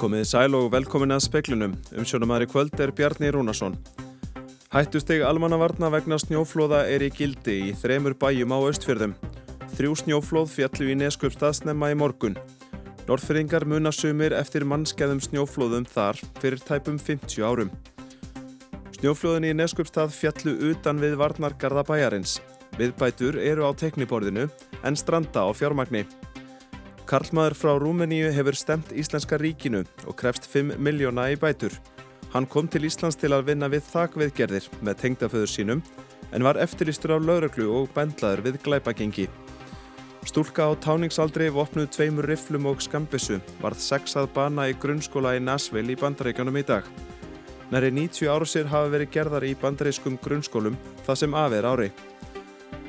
Komið sæl og velkomin að speklunum. Umsjónumæri kvöld er Bjarni Rúnarsson. Hættusteg almannavarna vegna snjóflóða er í gildi í þremur bæjum á austfjörðum. Þrjú snjóflóð fjallu í neskupstaðsnemma í morgun. Norrfyrringar munasumir eftir mannskeðum snjóflóðum þar fyrir tæpum 50 árum. Snjóflóðin í neskupstað fjallu utan við varnargarða bæjarins. Viðbætur eru á tekniborðinu en stranda á fjármagni. Karlmaður frá Rúmeníu hefur stemt Íslenska ríkinu og krefst 5 miljóna í bætur. Hann kom til Íslands til að vinna við þakviðgerðir með tengdaföður sínum en var eftirlistur af lauruglu og bendlaður við glæpagengi. Stúlka á táningsaldri vopnuð tveimur riflum og skambissu varð sexað bana í grunnskóla í Nashville í bandaríkjanum í dag. Næri 90 ára sér hafa verið gerðar í bandarískum grunnskólum það sem aðver ári.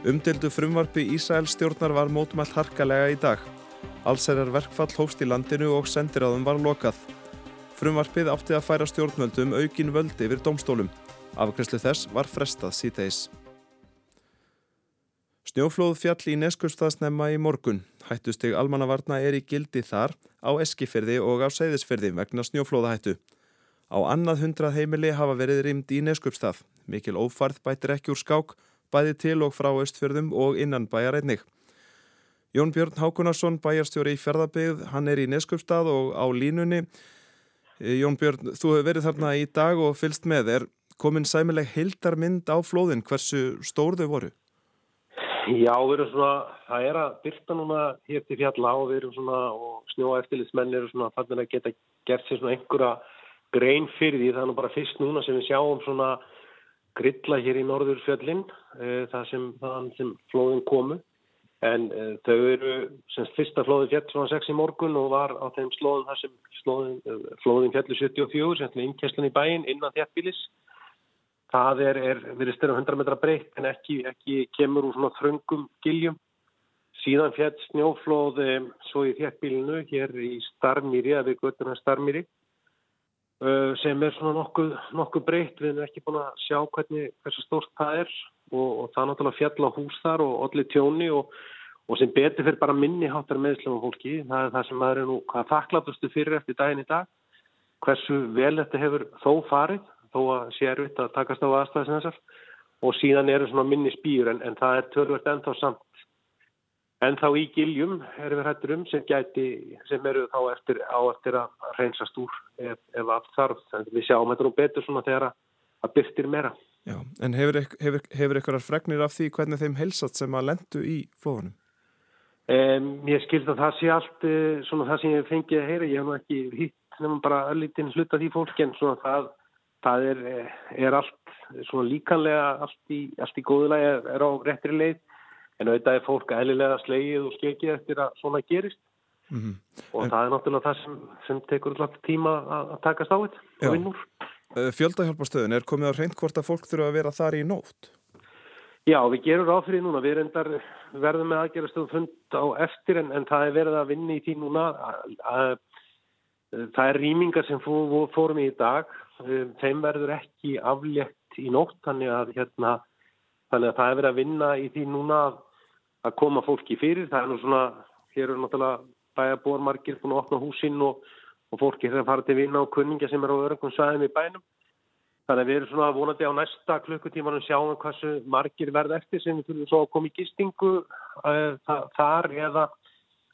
Umdeldu frumvarfi Ísæl stjórnar var mótumælt harkalega í dag Allsærar verkfall hófst í landinu og sendiráðum var lokað. Frumvarpið átti að færa stjórnvöldum aukin völdi yfir domstólum. Afgræslu þess var frestað síðdeis. Snjóflóð fjall í Neskustafsnemma í morgun. Hættusteg almannavarna er í gildi þar á Eskifyrði og á Seyðisfyrði vegna snjóflóðahættu. Á annað hundrað heimili hafa verið rýmd í Neskustaf. Mikil ófarð bætir ekki úr skák, bæði til og frá Östfjörðum og innan bæjareinnig. Jón Björn Hákunarsson, bæjarstjóri í Fjörðabegð, hann er í Neskjöpstað og á línunni. Eh, Jón Björn, þú hefur verið þarna í dag og fylst með. Er komin sæmileg hildarmynd á flóðin? Hversu stór þau voru? Já, við erum svona, það er að byrta núna hér til fjalla og við erum svona, og snjóaeftilismenn eru svona, þannig að geta gert sér svona einhverja grein fyrir því. Það er nú bara fyrst núna sem við sjáum svona grilla hér í norður fjöllin, e, það sem, sem flóðin komu. En uh, þau eru, semst fyrsta flóðin fjall svona 6 í morgun og var á þeim slóðin þar sem slóðin, uh, flóðin fjallu 74, semst með innkesslun í bæin innan þjættbílis. Það er, er verið styrra 100 metra breytt en ekki, ekki kemur úr svona þröngum giljum. Síðan fjall snjóflóði svo í þjættbílinu hér í Starmýri, að við göttum það Starmýri, sem er svona nokkuð, nokkuð breytt. Við erum ekki búin að sjá hvernig, hversu stórt það er og, og það er náttúrulega fjall á hús þar og allir tjóni og, og sem betur fyrir bara minni háttar meðslum á fólki. Það er það sem maður er nú hvað þakklatustu fyrir eftir daginn í dag. Hversu vel þetta hefur þó farið, þó að sé erfitt að takast á aðstæðis þessar og síðan eru svona minni spýr en, en það er törvört ennþá samt. En þá í giljum erum við hættur um sem, gæti, sem eru þá eftir, á eftir að reynsast úr ef, ef allt þarf. Þannig við sjáum þetta nú betur svona þegar að byrtir meira. Já, en hefur, hefur, hefur eitthvað fregnir af því hvernig þeim helsast sem að lendu í flóðunum? Um, ég skild að það sé allt uh, svona það sem ég fengið að heyra, ég hef nú ekki hitt nefnum bara öllítinn hluta því fólk en svona það, það er, eh, er allt svona líkanlega allt í, allt í góðulega er á réttri leið en auðvitað er fólk eðlilega slegið og skekið eftir að svona gerist mm -hmm. og en, það er náttúrulega það sem, sem tekur alltaf tíma að, að takast á þetta og vinnur. Eh, Fjöldahjálparstöðun, er komið á reynd hvort að fólk þurfa að vera þar í nótt? Já, við gerum ráð fyrir núna, við reyndar verðum með aðgerastöðum fund á eftir en, en það er verið að vinna í tí núna að það er rýmingar sem fó, fórum í dag þeim verður ekki aflétt í nótt þannig að, hérna, þannig að það er verið að vinna í því núna að koma fólki fyrir það er nú svona, hér eru náttúrulega bæjarbúarmarkir búin að opna húsinn og og fólki þegar fara til vinna og kunningja sem er á örngum sæðum í bænum. Þannig að við erum svona vonandi á næsta klukkutímanum sjáum hversu margir verð eftir sem við þurfum svo að koma í gistingu uh, þar eða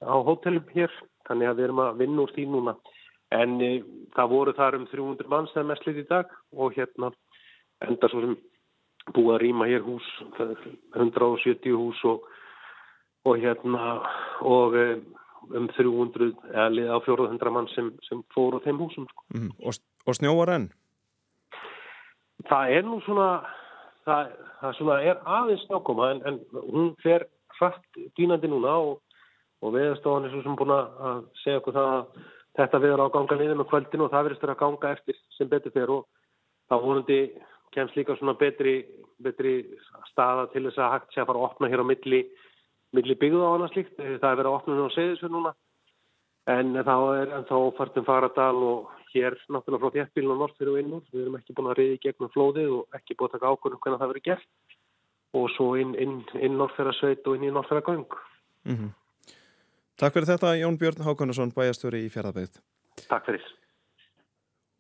á hótelum hér. Þannig að við erum að vinna úr því núna. En uh, það voru þar um 300 manns þegar mest lítið í dag og hérna enda svo sem búið að rýma hér hús, 170 hús og, og hérna og uh, um 300 eða liða á 400 mann sem, sem fóru á þeim húsum sko. mm, og, og snjóar enn? Það er nú svona það, það svona er aðeins snjókoma en, en hún fer hratt dýnandi núna og, og viðstofan er svo sem búin að segja okkur það að þetta viður á ganga niður með kvöldinu og það verður að ganga eftir sem betur fer og þá vonandi kemst líka svona betri, betri staða til þess að hægt sé að fara að opna hér á milli milli byggðu á annars líkt. Það er verið að opna nú á segðisverð núna en þá er ennþá fartum faradal og hér náttúrulega frá þéttbílun og norð fyrir og innur. Við erum ekki búin að reyði gegnum flóðið og ekki búin að taka ákvörðum hvernig það verið gert og svo inn, inn, inn norðferðarsveit og inn í norðferðagöng. Mm -hmm. Takk fyrir þetta Jón Björn Hákonarsson, bæjastjóri í Fjaraðbæð. Takk fyrir.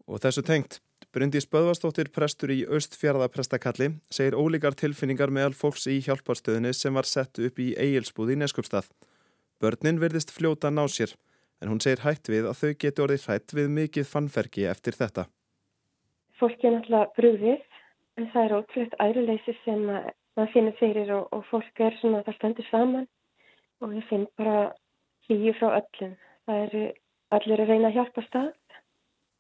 Og þessu tengt, Bryndís Böðvarstóttir prestur í Östfjörðaprestakalli segir ólíkar tilfinningar meðal fólks í hjálparstöðinni sem var sett upp í eigilsbúð í Neskupstað. Börnin verðist fljóta ná sér en hún segir hætt við að þau geti orðið hrætt við mikið fannferki eftir þetta. Fólki er náttúrulega brúðið en það er ótrúlega æruleysi sem maður finnir fyrir og, og fólk er svona að það stendur saman og ég finn bara hlýju frá öllum. Það eru allir að reyna að hjálpa stað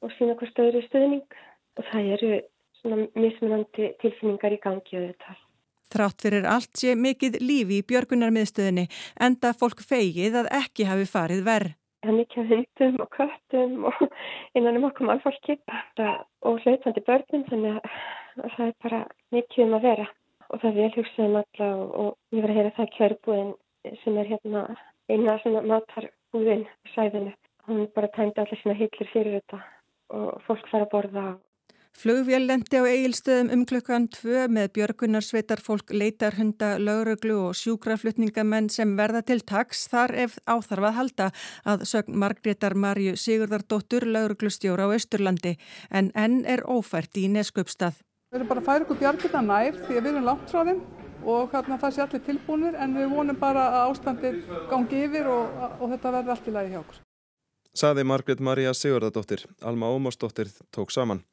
og sína hvort það eru stuðning og það eru svona mismunandi tilfinningar í gangi auðvitað. Þrátt fyrir allt sé mikið lífi í björgunarmiðstöðinni enda fólk feigið að ekki hafi farið verð. Það er mikið hundum og köttum og innan um okkur málfólki og hlautandi börnum þannig að það er bara mikið um að vera og það er vel hugsaðum alla og, og ég var að heyra það kjörbúin sem er hérna eina svona matarbúðin í sæðinu. Hún bara tæmdi allir svona hillir fyrir þetta og fólk fara að borða Flugvél lendi á eigilstöðum um klukkan tvö með björgunarsveitar fólk leitarhunda, lauruglu og sjúkraflutningamenn sem verða til taks þar ef áþarfað halda að sögn Margreðar Marju Sigurdardóttur lauruglustjóra á Östurlandi en enn er ófært í Neskupstað. Við erum bara að færa ykkur björgina nær því að við erum langt frá þeim og hérna það sé allir tilbúinir en við vonum bara að ástandir gangi yfir og, og þetta verði allt í lagi hjá okkur. Saði Margreð Marja Sigurdardóttir, Alma Ómarsdóttir tók saman.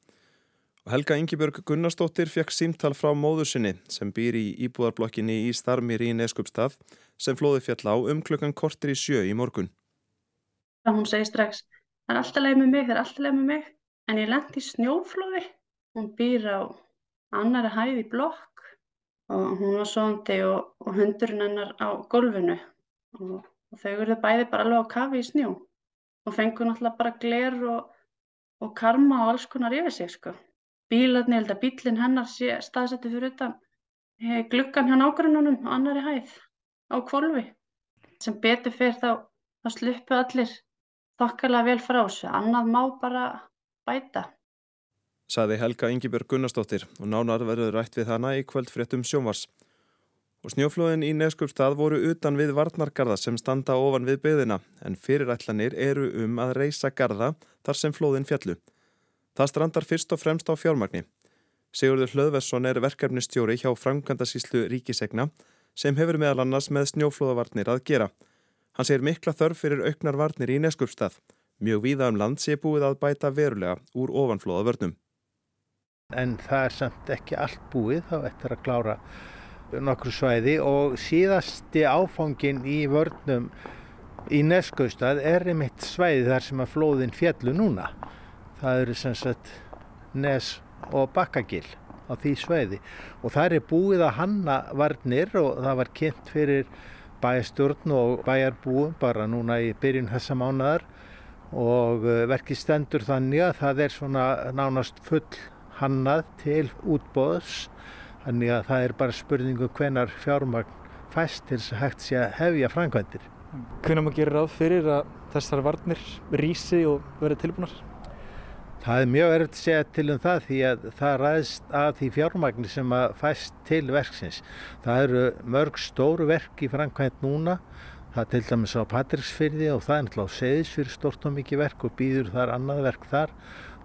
Helga Ingibjörg Gunnarsdóttir fekk símtal frá móður sinni sem býr í íbúðarblokkinni í Starmir í Neskupstað sem flóði fjall á um klukkan kortir í sjö í morgun. Hún segi strax, það er alltaf leið með mig, það er alltaf leið með mig, en ég lendi í snjóflóði. Hún býr á annari hæði blokk og hún var svondi og, og hundurinn hennar á golfinu og, og þau verður bæði bara alveg á kafi í snjó. Og fengur náttúrulega bara gler og, og karma og alls konar yfir sig sko bílarni, ég held að bílinn hennar sé staðsettu fyrir utan gluggan hjá nágrununum á annari hæð á kvolvi sem betur fyrir þá, þá sluppu allir þokkarlega vel frá þessu, annað má bara bæta. Saði Helga Ingibjörg Gunnarsdóttir og nánar verður rætt við hana í kvöldfréttum sjónvars. Og snjóflóðin í Neskjöpstað voru utan við varnargarða sem standa ofan við byðina en fyrirætlanir eru um að reysa garða þar sem flóðin fjallu. Það strandar fyrst og fremst á fjármagni. Sigurður Hlöðversson er verkefnistjóri hjá framkvæmdasíslu Ríkisegna sem hefur meðal annars með snjóflóðavarnir að gera. Hann segir mikla þörf fyrir auknar varnir í Neskupstað. Mjög víða um land sé búið að bæta verulega úr ofanflóðavörnum. En það er samt ekki allt búið þá eftir að klára nokkru svæði og síðasti áfangin í vörnum í Neskupstað er einmitt svæði þar sem að flóðin fjallu núna það eru sem sagt nes og bakkagil á því sveiði og það er búið að hanna varnir og það var kynnt fyrir bæjastjórn og bæjarbúum bara núna í byrjun þessa mánadar og uh, verkið stendur þannig að það er svona nánast full hannað til útbóðs þannig að það er bara spurningu um hvenar fjármagn fæst til þess að hægt sé að hefja framkvæmdir. Hvernig maður gerir ráð fyrir að þessar varnir rýsi og verði tilbúinar? Það er mjög erfitt að segja til um það því að það ræðst að því fjármagnir sem að fæst til verksins. Það eru mörg stóru verk í framkvæmt núna. Það til dæmis á Patricksfyrði og það er náttúrulega á Seðisfyrð stort og mikið verk og býður þar annað verk þar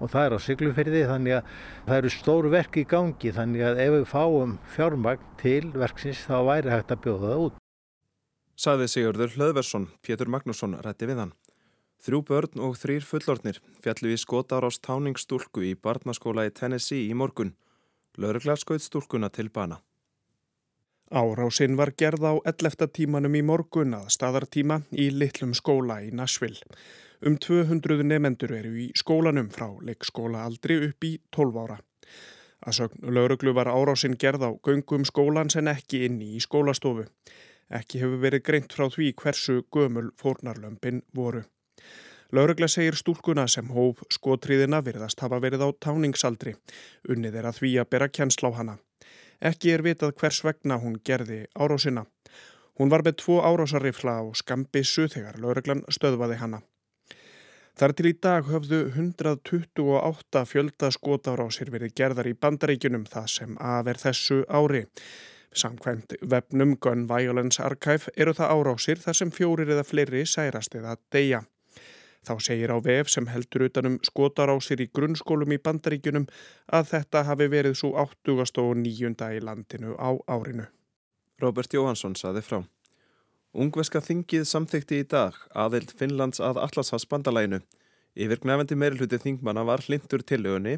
og það er á Siglufyrði þannig að það eru stóru verk í gangi þannig að ef við fáum fjármagn til verksins þá væri hægt að bjóða það út. Saði Sigurður Hlöðversson, Pétur Magnússon rætti við hann. Þrjú börn og þrýr fullornir fjallu í skotar á stáningsstúlku í barnaskóla í Tennessee í morgun. Lörgla skoið stúlkuna til bana. Árásinn var gerð á 11. tímanum í morgun að staðartíma í litlum skóla í Nashville. Um 200 nefendur eru í skólanum frá leikskóla aldri upp í 12 ára. Að sögn lauruglu var árásinn gerð á göngum skólan sem ekki inni í skólastofu. Ekki hefur verið greint frá því hversu gömul fórnarlömpin voru. Laurugla segir stúlkuna sem hóf skotriðina virðast hafa verið á táningsaldri. Unnið er að því að bera kjensla á hana. Ekki er vitað hvers vegna hún gerði árásina. Hún var með tvo árásarrifla á skambissu þegar lauruglan stöðvaði hana. Þar til í dag höfðu 128 fjölda skotárásir verið gerðar í bandaríkunum það sem að er þessu ári. Samkvæmt vefnum Gun Violence Archive eru það árásir þar sem fjórir eða fleiri særast eða deyja. Þá segir á vef sem heldur utanum skotarásir í grunnskólum í bandaríkunum að þetta hafi verið svo 89. í landinu á árinu. Robert Jóhansson saði frá. Ungveska þingið samþykti í dag aðild Finnlands að Allarshavs bandalæginu. Yfir gnæfandi meirluti þingmanna var hlindur tilögunni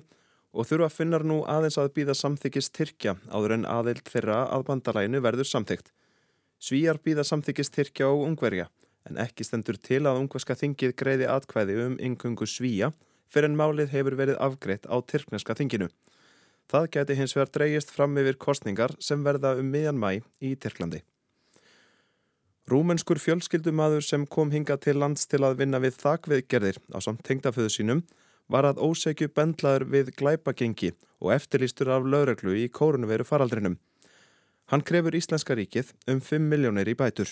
og þurfa finnar nú aðeins að býða samþykist Tyrkja áður en aðild þeirra að bandalæginu verður samþykt. Svíjar býða samþykist Tyrkja og Ungverja en ekki stendur til að ungverska þingið greiði atkvæði um yngungu svíja fyrir en málið hefur verið afgreitt á tyrkneska þinginu. Það geti hins vegar dreyjist fram yfir kostningar sem verða um miðjan mæ í Tyrklandi. Rúmenskur fjölskyldumadur sem kom hinga til lands til að vinna við þakviðgerðir á samt tengdaföðu sínum var að ósegju bendlaður við glæpagengi og eftirlýstur af lögreglu í kórunveru faraldrinum. Hann krefur Íslenska ríkið um 5 miljónir í bætur.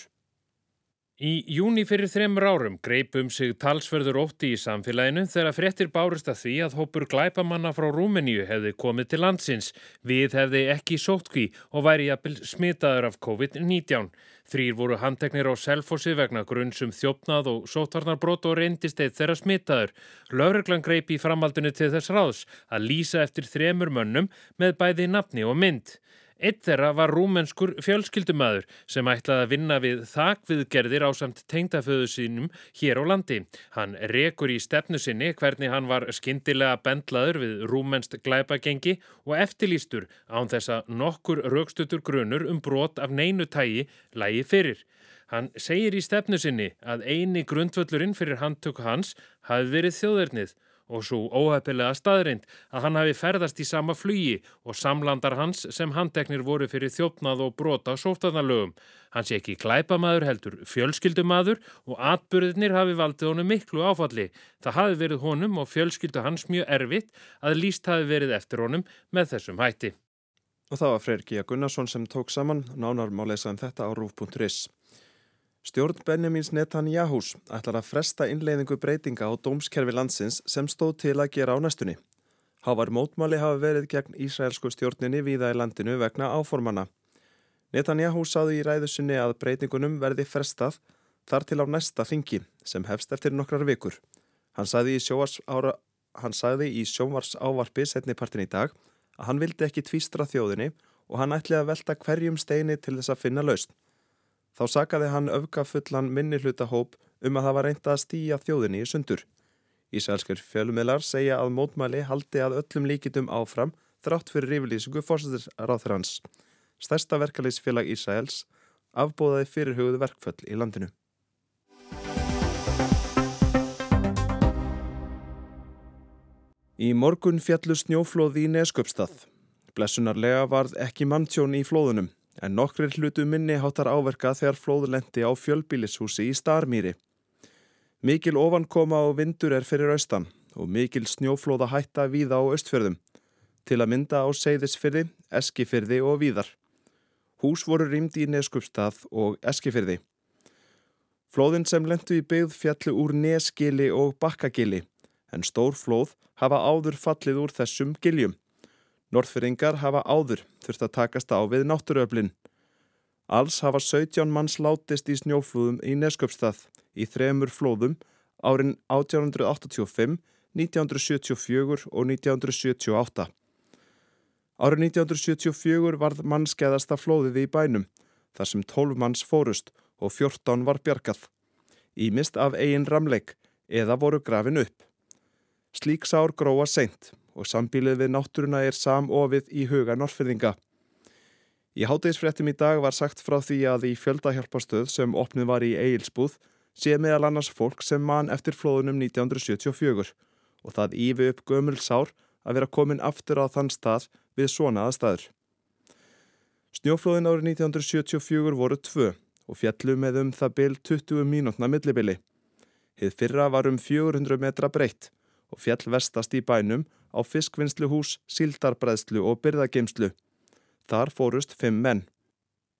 Í júni fyrir þremur árum greipum sig talsverður ótti í samfélaginu þegar frettir bárust að því að hópur glæpamanna frá Rúmeníu hefði komið til landsins. Við hefði ekki sótkví og væri jafnvel smitaður af COVID-19. Þrýr voru handteknir á selfossi vegna grunnsum þjófnað og sótvarnarbrot og reyndist eitt þeirra smitaður. Lauruglan greip í framaldinu til þess ráðs að lýsa eftir þremur mönnum með bæði nafni og mynd. Eitt þeirra var rúmenskur fjölskyldumæður sem ætlaði að vinna við þakviðgerðir á samt tengdaföðu sínum hér á landi. Hann rekur í stefnu sinni hvernig hann var skindilega bendlaður við rúmenst glæpagengi og eftirlýstur án þessa nokkur raukstutur grunur um brot af neinu tægi lægi fyrir. Hann segir í stefnu sinni að eini grundvöllurinn fyrir handtök hans hafi verið þjóðernið og svo óhefpilega staðrind að hann hafi ferðast í sama flugi og samlandar hans sem handteknir voru fyrir þjófnað og brota sóftanarlögum. Hann sé ekki klæpamaður heldur fjölskyldumadur og atbyrðinir hafi valdið honum miklu áfalli. Það hafi verið honum og fjölskyldu hans mjög erfitt að líst hafi verið eftir honum með þessum hætti. Og það var Freyr G. Gunnarsson sem tók saman, nánar má lesa um þetta á rúf.is. Stjórn Benjamins Netanyahus ætlar að fresta innleiðingu breytinga á dómskerfi landsins sem stóð til að gera á næstunni. Hávar mótmáli hafa verið gegn Ísraelsku stjórninni viða í landinu vegna áformana. Netanyahus sáðu í ræðusunni að breytingunum verði frestað þar til á næsta þingi sem hefst eftir nokkrar vikur. Hann sagði í, ára, hann sagði í sjómars ávarpi setnipartin í dag að hann vildi ekki tvístra þjóðinni og hann ætli að velta hverjum steini til þess að finna lausn. Þá sakaði hann öfgafullan minni hlutahóp um að það var reynda að stýja þjóðinni í sundur. Ísælskjör fjölumillar segja að mótmæli haldi að öllum líkitum áfram þrátt fyrir yfirlýsingu fórsættisráþur hans. Stærsta verkefliðsfélag Ísæls afbóðaði fyrirhugðu verkföll í landinu. Í morgun fjallu snjóflóði í Nesköpstað. Blessunarlega varð ekki manntjón í flóðunum en nokkrir hlutu minni háttar áverka þegar flóðlendi á fjölbílishúsi í Starmýri. Mikil ofankoma og vindur er fyrir austan og mikil snjóflóða hætta víða á östfjörðum til að mynda á Seyðisfyrði, Eskifyrði og víðar. Hús voru rýmd í Neskupstað og Eskifyrði. Flóðin sem lendu í byggð fjallu úr Neskili og Bakkagili en stór flóð hafa áður fallið úr þessum giljum. Norðfyrringar hafa áður þurft að takast á við náttúruöflin. Alls hafa 17 manns látist í snjóflúðum í Nesköpstað í þremur flóðum árin 1885, 1974 og 1978. Árið 1974 varð mannskeiðasta flóðið í bænum þar sem 12 manns fórust og 14 var bjargað. Í mist af eigin ramleik eða voru grafin upp. Slík sár gróa seint og sambílið við náttúruna er samofið í huga norrfyrðinga. Í háttegisfrettum í dag var sagt frá því að í fjöldahjálparstöð sem opnið var í Eilsbúð sé meðal annars fólk sem mann eftir flóðunum 1974 og það ífi upp gömul sár að vera komin aftur á þann stað við svona aðstæður. Snjóflóðin árið 1974 voru tvö og fjallu með um það byl 20 mínútna millibili. Hið fyrra var um 400 metra breytt og fjall vestast í bænum á fiskvinnsluhús, síldarbræðslu og byrðageimslu. Þar fórust fimm menn.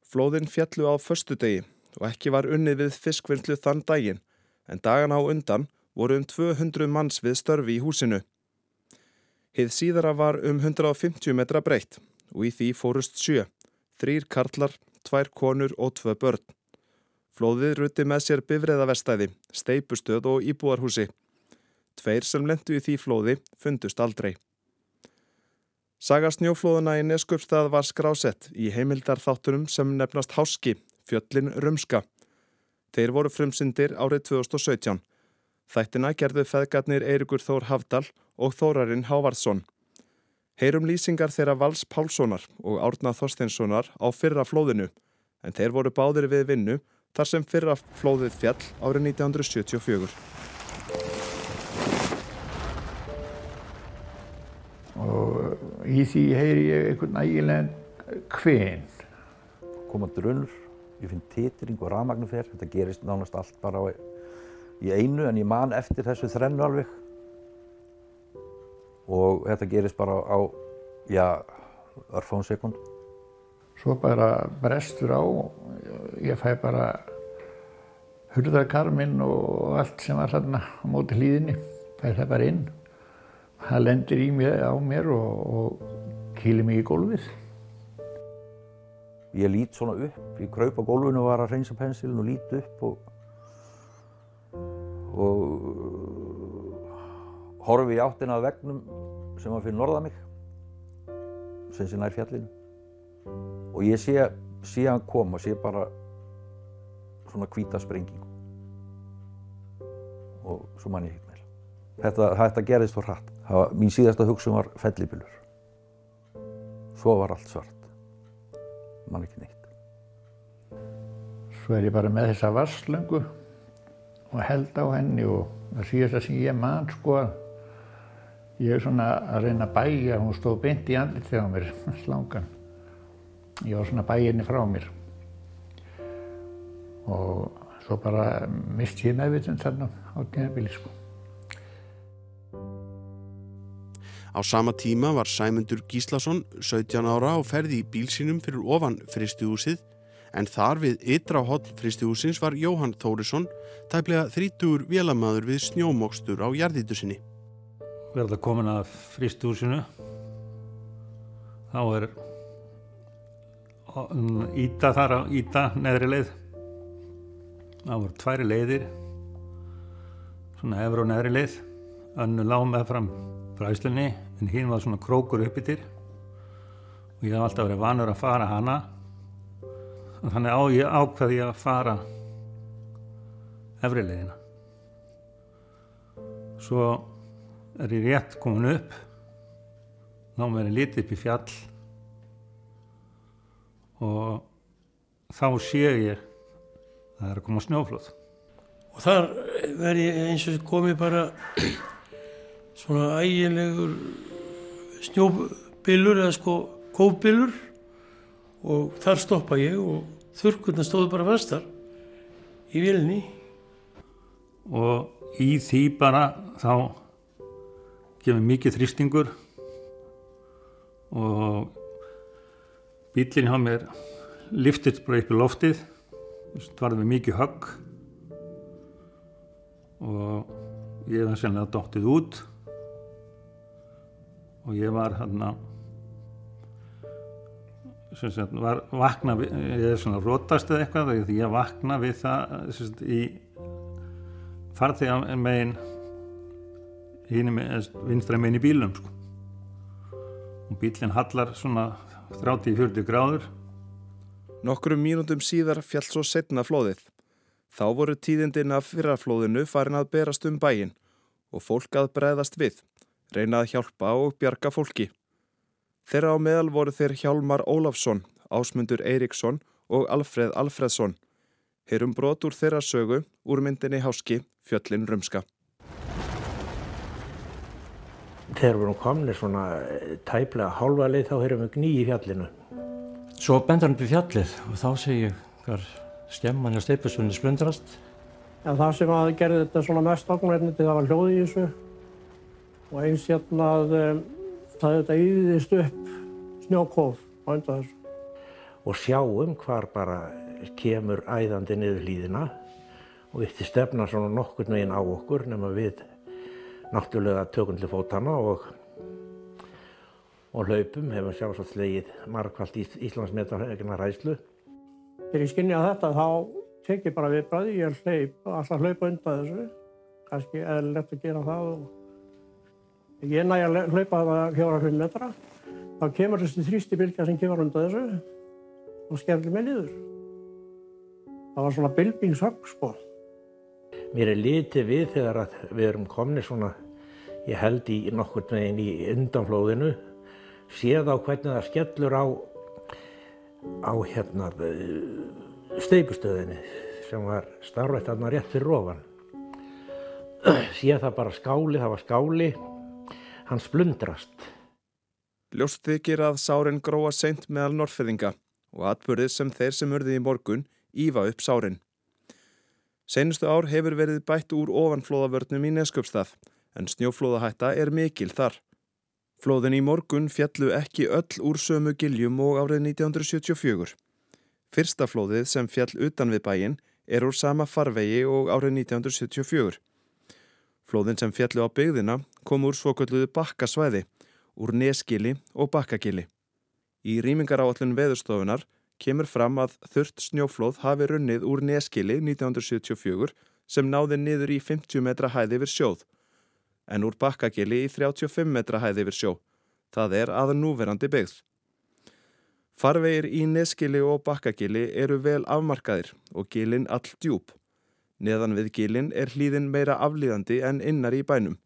Flóðin fjallu á förstudegi og ekki var unnið við fiskvinnslu þann daginn en dagan á undan voru um 200 manns við störfi í húsinu. Hið síðara var um 150 metra breytt og í því fórust sjö, þrýr karlar, tvær konur og tvö börn. Flóðið ruti með sér bifræðavestæði, steipustöð og íbúarhúsi. Tveir sem lendu í því flóði fundust aldrei. Saga snjóflóðuna í Neskjöpstað var skrásett í heimildar þáttunum sem nefnast Háski, fjöllin Rumska. Þeir voru frumsyndir árið 2017. Þættina gerðu feðgarnir Eirikur Þór Hafdal og Þórarinn Hávarsson. Heyrum lýsingar þeirra Vals Pálssonar og Árna Þorsteinssonar á fyrra flóðinu en þeir voru báðir við vinnu þar sem fyrra flóðið fjall árið 1974. Og í því heyri ég einhvern nægilega kven. Koma drönur, ég finn titring og rafmagnum fer, þetta gerist nánast allt bara á, í einu en ég man eftir þessu þrennu alveg og þetta gerist bara á, já, örfón sekund. Svo bara brestur á, ég fæ bara hurðarkarminn og allt sem var þarna á móti hlýðinni, fæ það bara inn. Það lendir í mér, á mér og, og kýlir mig í gólfið. Ég lít svona upp, ég kraup á gólfinu og var að reynsa pensilin og lít upp og, og horfi í áttina af vegnum sem var fyrir norða mig sem sé nær fjallinu og ég sé, sé hann koma, sé bara svona hvita sprengingu og svo man ég ekkert meira. Þetta, þetta gerðist svo hratt. Var, mín síðasta hugsun var fellibillur. Svo var allt svart. Man ekki neitt. Svo er ég bara með þessa vasslöngu og held á henni og það síðasta sem ég man sko að ég er svona að reyna að bæja, hún stóð beint í andlitið á mér, slangan. Ég var svona að bæja henni frá mér. Og svo bara misti ég meðvitund þarna á tímabili sko. Á sama tíma var Sæmundur Gíslason 17 ára og ferði í bílsínum fyrir ofan fristuhúsið en þar við ytra hodn fristuhúsins var Jóhann Þórisson tæplega 30 vélamæður við snjómokstur á jarðítu sinni. Verða komin að fristuhúsinu þá er íta þar á íta neðri leið. Það voru tværi leiðir svona efra og neðri leið. Önnu lág með fram fræslinni en hinn var svona krókur upp yfir og ég haf alltaf verið vanur að fara hana. Og þannig á ég ákveði að fara efri leiðina. Svo er ég rétt komin upp. Þá verið litið upp í fjall. Og þá sé ég að það er að koma snjóflóð. Og þar verð ég eins og komið bara svona ægilegur snjóbillur eða sko kóbillur og þar stoppa ég og þurrkurna stóðu bara fastar í vilni og í því bara þá kemur mikið þrýstingur og bílinn hjá mér liftist bara upp í loftið. Það var með mikið högg. Og ég var sennilega dóttið út og ég var hérna sem sagt var vakna við, ég er svona rótast eða eitthvað því ég vakna við það sem sagt í farþegar megin vinstra megin í bílum sko. og bílinn hallar svona 30-40 gráður Nokkrum mínútum síðar fjall svo setna flóðið. Þá voru tíðindin af fyrraflóðinu farin að berast um bæin og fólk að breðast við, reyna að hjálpa og bjarga fólki. Þeirra á meðal voru þeir Hjálmar Ólafsson, Ásmundur Eiríksson og Alfreð Alfreðsson. Heyrum brot úr þeirra sögu úr myndinni Háski, fjöllin Rumska. Þegar við erum komnið svona tæplega hálfa leið þá heyrum við gný í fjallinu. Svo bendur hann upp í fjallið og þá segir ég hver skemman og steipusunni splundrast. Já, það sem að gerði þetta svona mest ákveðniti það var hljóði í þessu og eins hérna að um, það þetta yðist upp snjókóf á undan þessu. Og sjáum hvar bara kemur æðandi niður hlýðina og vitti stefna svona nokkur neginn á okkur nema við náttúrulega tökum til fótana og og hlaupum hefum sjálfsagt slegið margfald Íslandsmetarhegna ræslu. Þegar ég skinnja þetta þá tek ég bara viðbræði, ég hlaup, alltaf hlaupa undan þessu, kannski eðlilegt að gera það og Ég næ að hlaupa fjóra-fimm metra. Þá kemur þessi þrýstibilgja sem kemur undan þessu og skemmir mig niður. Það var svona bylbingshögg sko. Mér er litið við þegar við erum komni svona, ég held í nokkur veginn í undanflóðinu, séð á hvernig það skellur á, á hérna steipustöðinni sem var starfætt aðna rétt fyrir ofan. Séð það bara skáli, það var skáli, hann splundrast. Ljóst þykir að sárin gróa seint meðal norrfyrðinga og atbyrðið sem þeir sem urði í morgun ífa upp sárin. Seinustu ár hefur verið bætt úr ofanflóðavörnum í Neskjöpstað en snjóflóðahætta er mikil þar. Flóðin í morgun fjallu ekki öll úr sömu giljum og árið 1974. Fyrsta flóðið sem fjall utan við bæin er úr sama farvegi og árið 1974. Flóðin sem fjallu á byggðina kom úr svokölluðu bakkasvæði, úr neskili og bakkagili. Í rýmingaráallun veðurstofunar kemur fram að þurft snjóflóð hafi runnið úr neskili 1974 sem náði niður í 50 metra hæði yfir sjóð, en úr bakkagili í 35 metra hæði yfir sjó. Það er aða núverandi byggð. Farvegir í neskili og bakkagili eru vel afmarkaðir og gilin all djúb. Neðan við gilin er hlýðin meira aflýðandi en innar í bænum.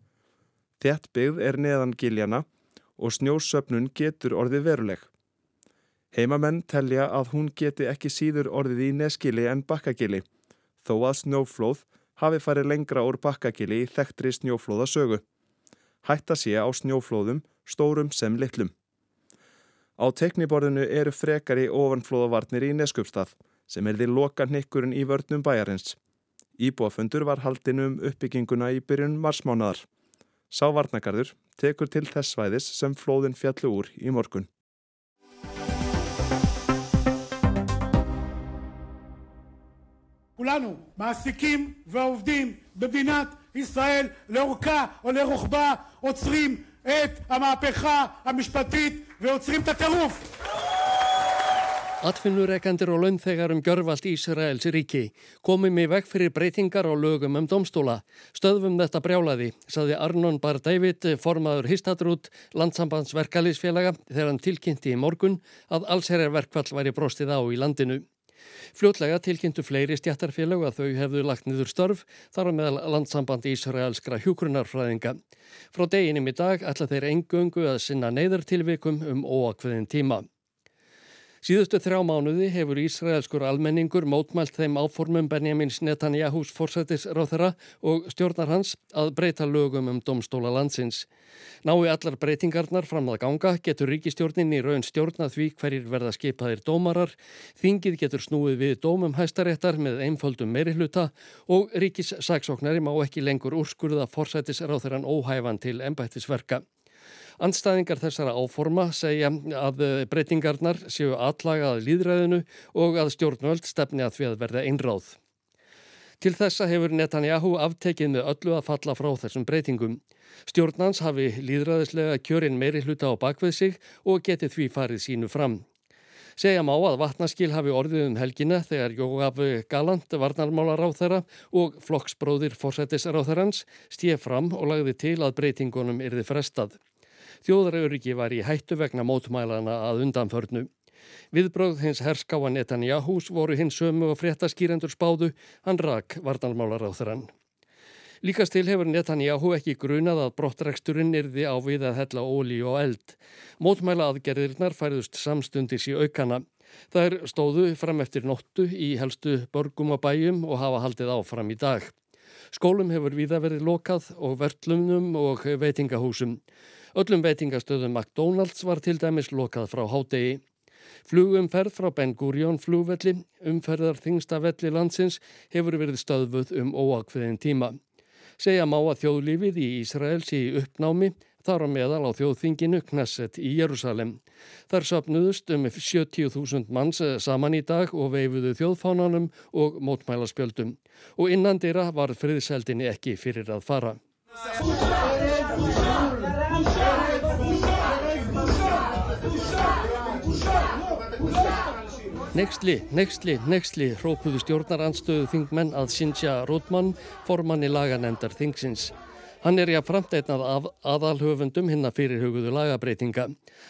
Þett byggð er neðan giljana og snjósöpnun getur orðið veruleg. Heimamenn telja að hún geti ekki síður orðið í neskili en bakkagili, þó að snjóflóð hafi farið lengra úr bakkagili í þekktri snjóflóðasögu. Hætta sé á snjóflóðum, stórum sem litlum. Á tekniborðinu eru frekari ofanflóðavarnir í Neskjöpstað sem er því loka nikkurinn í vörnum bæjarins. Íbúafundur var haldin um uppbygginguna í byrjun marsmánaðar. Sá varnagarður tekur til þess svæðis sem flóðin fjallu úr í morgun. כולנו מעסיקים ועובדים במדינת ישראל לאורכה או לרוחבה עוצרים את המהפכה המשפטית ועוצרים את הטירוף. Atfinnureikendur og launþegar um gjörvalt Ísraels ríki komum í veg fyrir breytingar á lögum um domstóla. Stöðum þetta brjálaði, saði Arnon Bar David, formaður Histatrút, landsambandsverkalýsfélaga, þegar hann tilkynnti í morgun að allsherjarverkvall væri brostið á í landinu. Fljótlega tilkynntu fleiri stjættarfélag að þau hefðu lagt niður störf þar á meðal landsamband Ísraelskra hjúkrunarfræðinga. Frá deginum í dag ætla þeir engöngu að sinna neyðartilvikum um óakveðin tíma. Síðustu þrjá mánuði hefur Ísraelskur almenningur mótmælt þeim áformum Benjamins Netanyahús forsættisráþara og stjórnar hans að breyta lögum um domstóla landsins. Nái allar breytingarnar fram að ganga getur ríkistjórnin í raun stjórnað því hverjir verða skipaðir dómarar, þingið getur snúið við dómum hæstaréttar með einföldum meirihluta og ríkissaksóknari má ekki lengur úrskurða forsættisráþaran óhæfan til embættisverka. Andstæðingar þessara áforma segja að breytingarnar séu allagað líðræðinu og að stjórnvöld stefni að því að verða einráð. Til þessa hefur Netanyahu aftekið með öllu að falla frá þessum breytingum. Stjórnans hafi líðræðislega kjörinn meiri hluta á bakveð sig og geti því farið sínu fram. Segja má að vatnaskil hafi orðið um helgina þegar Jógaf Galant, varnarmálar á þeirra og flokksbróðir fórsættis á þeirrans stíð fram og lagði til að breytingunum yrði frestað. Þjóðarauðriki var í hættu vegna mótmælana að undanförnu. Viðbröð hins herskáa Netanyahús voru hins sömu og fréttaskýrendur spáðu, hann rak varnalmálar á þeirran. Líkast til hefur Netanyahu ekki grunað að brottreksturinn yrði á við að hella óli og eld. Mótmæla aðgerðirnar færðust samstundis í aukana. Það er stóðu fram eftir nóttu í helstu borgum og bæjum og hafa haldið áfram í dag. Skólum hefur viða verið lokað og vertlumnum og veitingahúsum. Öllum veitingastöðum McDonalds var til dæmis lokað frá hádegi. Flugumferð frá Ben Gurion flugvelli, umferðar þingsta velli landsins, hefur verið stöðvuð um óakveðin tíma. Segja má að þjóðlífið í Ísraels í uppnámi þar á meðal á þjóðþinginu Knesset í Jérúsalem. Þar sapnuðust um 70.000 manns saman í dag og veifuðu þjóðfánanum og mótmælaspjöldum. Og innan dýra var friðseldinni ekki fyrir að fara. Nextli, nextli, nextli, hrópuðu stjórnarandstöðu þingmenn að Sintja Rótmann, formanni laganendar þingsins. Hann er jáfnframt einn af aðalhöfundum hinna fyrirhuguðu lagabreitinga.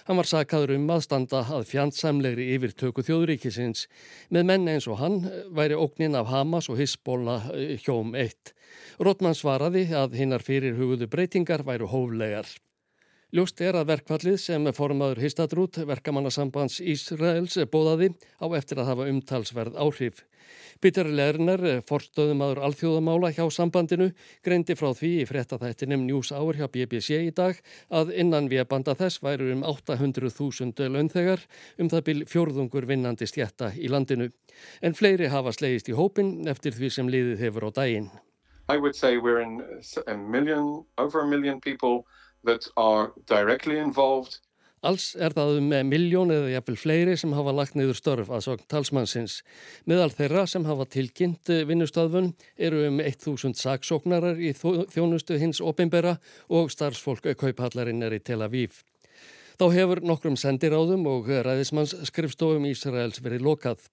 Hann var sakaður um að standa að fjandsamlegri yfirtöku þjóðríkisins. Með menn eins og hann væri ógnin af Hamas og Hisbóla eh, hjóm eitt. Rótmann svaraði að hinnar fyrirhuguðu breytingar væru hóflegar. Ljóst er að verkfallið sem formaður Histadrút, verkamannasambands Ísraels, bóðaði á eftir að hafa umtalsverð áhrif. Peter Lerner, forstöðumadur alþjóðamála hjá sambandinu, greindi frá því í frettathættinum News Hour hjá BBC í dag að innan við banda þess væru um 800.000 launþegar um það byl fjórðungur vinnandi stjætta í landinu. En fleiri hafa slegist í hópin eftir því sem liðið hefur á daginn. I would say we're in a million, over a million people that are directly involved. Alls er það um miljón eða jafnvel fleiri sem hafa lagt niður störf að sogn talsmannsins. Meðal þeirra sem hafa tilkynnt vinnustöðvun eru um 1000 saksóknarar í þjónustu hins opimbera og starfsfólk kauphallarinn er í Tel Aviv. Þá hefur nokkrum sendiráðum og ræðismanns skrifstofum Ísraels verið lokað.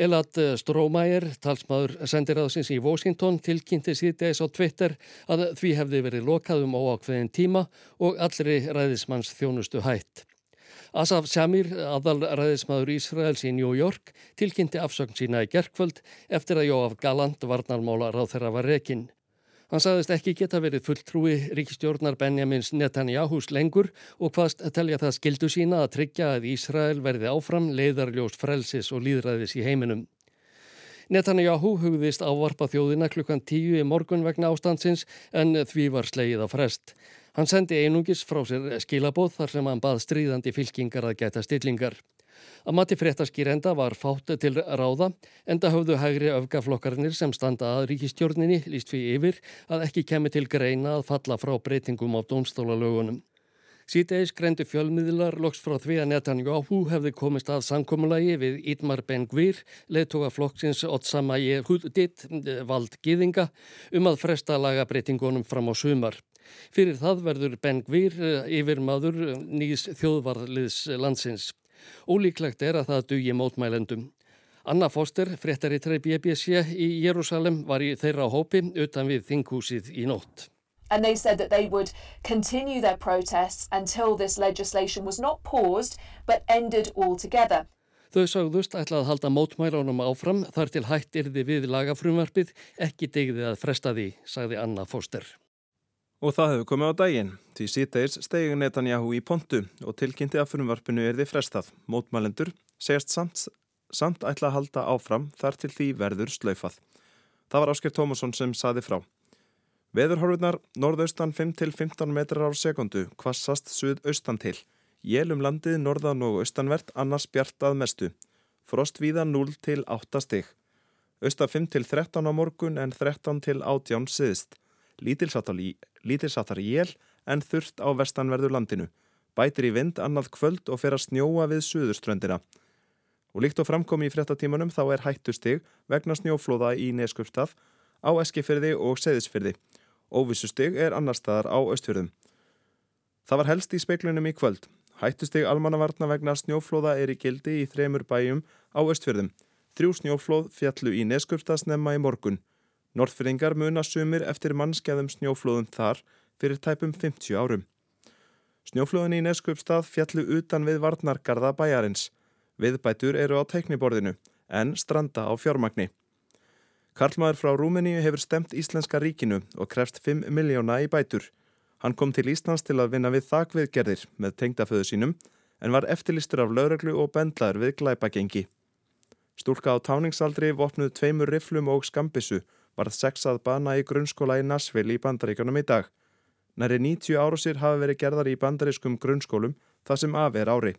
Elad Strómæger, talsmaður sendiráðsins í Washington, tilkynnti síðdeis á Twitter að því hefði verið lokað um óákveðin tíma og allri ræðismanns þjónustu hætt. Asaf Samir, aðal ræðismadur Ísraels í New York, tilkynnti afsögn sína í gerkvöld eftir að Jóaf Galant varnarmála ráð þeirra var rekinn. Hann sagðist ekki geta verið fulltrúi ríkistjórnar Benjamins Netanyahus lengur og hvaðst telja það skildu sína að tryggja að Ísrael verði áfram leiðarljóst frelsis og líðræðis í heiminum. Netanyahu hugðist ávarpa þjóðina klukkan tíu í morgun vegna ástandsins en því var slegið á frest. Hann sendi einungis frá sér skilabóð þar sem hann bað stríðandi fylkingar að geta stillingar. Að mati fréttaskýrenda var fátt til ráða enda höfðu hægri öfgaflokkarnir sem standa að ríkistjórninni líst fyrir yfir að ekki kemi til greina að falla frá breytingum á dómstólalögunum. Sýteis greindi fjölmiðlar loks frá því að Netanyahu hefði komist að samkommulagi við Ítmar Ben-Gvir, leðtoga flokksins Otsama Yehudit, vald Gýðinga, um að fresta lagabreitingunum fram á sumar. Fyrir það verður Ben-Gvir yfir maður nýs þjóðvarliðs landsins. Ólíklegt er að það dugi mótmælendum. Anna Foster, fréttari trey BBC í Jérúsalem, var í þeirra hópi utan við þinghúsið í nótt. And they said that they would continue their protests until this legislation was not paused but ended altogether. Þau sagðust ætla að halda mótmælunum áfram þar til hætt yrði við lagafrumvarpið ekki degði að fresta því, sagði Anna Foster. Og það hefur komið á daginn. Því síðdeis stegi Netanyahu í pontu og tilkynnti að frumvarpinu erði frestað. Mótmælendur segast samt, samt ætla að halda áfram þar til því verður slaufað. Það var Ásker Tómasson sem saði frá. Veðurhorfurnar norðaustan 5-15 metrar á sekundu, kvassast suðaustan til. Jélum landið norðan og austanvert annars bjartað mestu. Frost víða 0-8 stig. Austan 5-13 á morgun en 13-18 siðst. Lítilsáttar jél en þurft á vestanverðu landinu. Bætir í vind annað kvöld og fer að snjóa við suðurströndina. Og líkt og framkomi í frettatímanum þá er hættustig vegna snjóflóða í Neskjöpstað á Eskifyrði og Seðisfyrði. Óvissustig er annar staðar á Östfjörðum. Það var helst í speiklunum í kvöld. Hættustig almannavarna vegna snjóflóða er í gildi í þremur bæjum á Östfjörðum. Þrjú snjóflóð fjallu í Neskjöpstaðsnemma í morgun. Norðfyrringar muna sumir eftir mannskeiðum snjóflóðum þar fyrir tæpum 50 árum. Snjóflóðin í Neskjöpstað fjallu utan við varnargarða bæjarins. Viðbætur eru á tekniborðinu en stranda á fjármagni. Karlmaður frá Rúmeníu hefur stemt Íslenska ríkinu og krefst 5 miljóna í bætur. Hann kom til Íslands til að vinna við þakviðgerðir með tengdaföðu sínum en var eftirlistur af lauröglu og bendlaður við glæpagengi. Stúlka á táningsaldri vopnuð tveimur riflum og skambissu varð sexað bana í grunnskóla í Nashville í bandaríkanum í dag. Næri 90 árusir hafi verið gerðar í bandarískum grunnskólum það sem af er ári.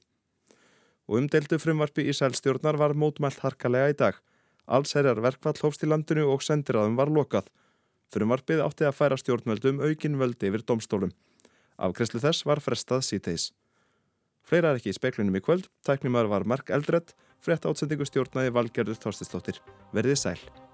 Og umdeldu frumvarpi í sælstjórnar var mótmælt harkalega í dag. Allsherjar verkvall hófst í landinu og sendiráðum var lokað. Frumvarpið átti að færa stjórnveldum aukin völdi yfir domstólum. Afgreslu þess var frestað síteis. Fleira er ekki í speklunum í kvöld. Tæknumar var Mark Eldredd, frett átsendingu stjórnaði Valgerður Þorstistóttir. Verðið sæl.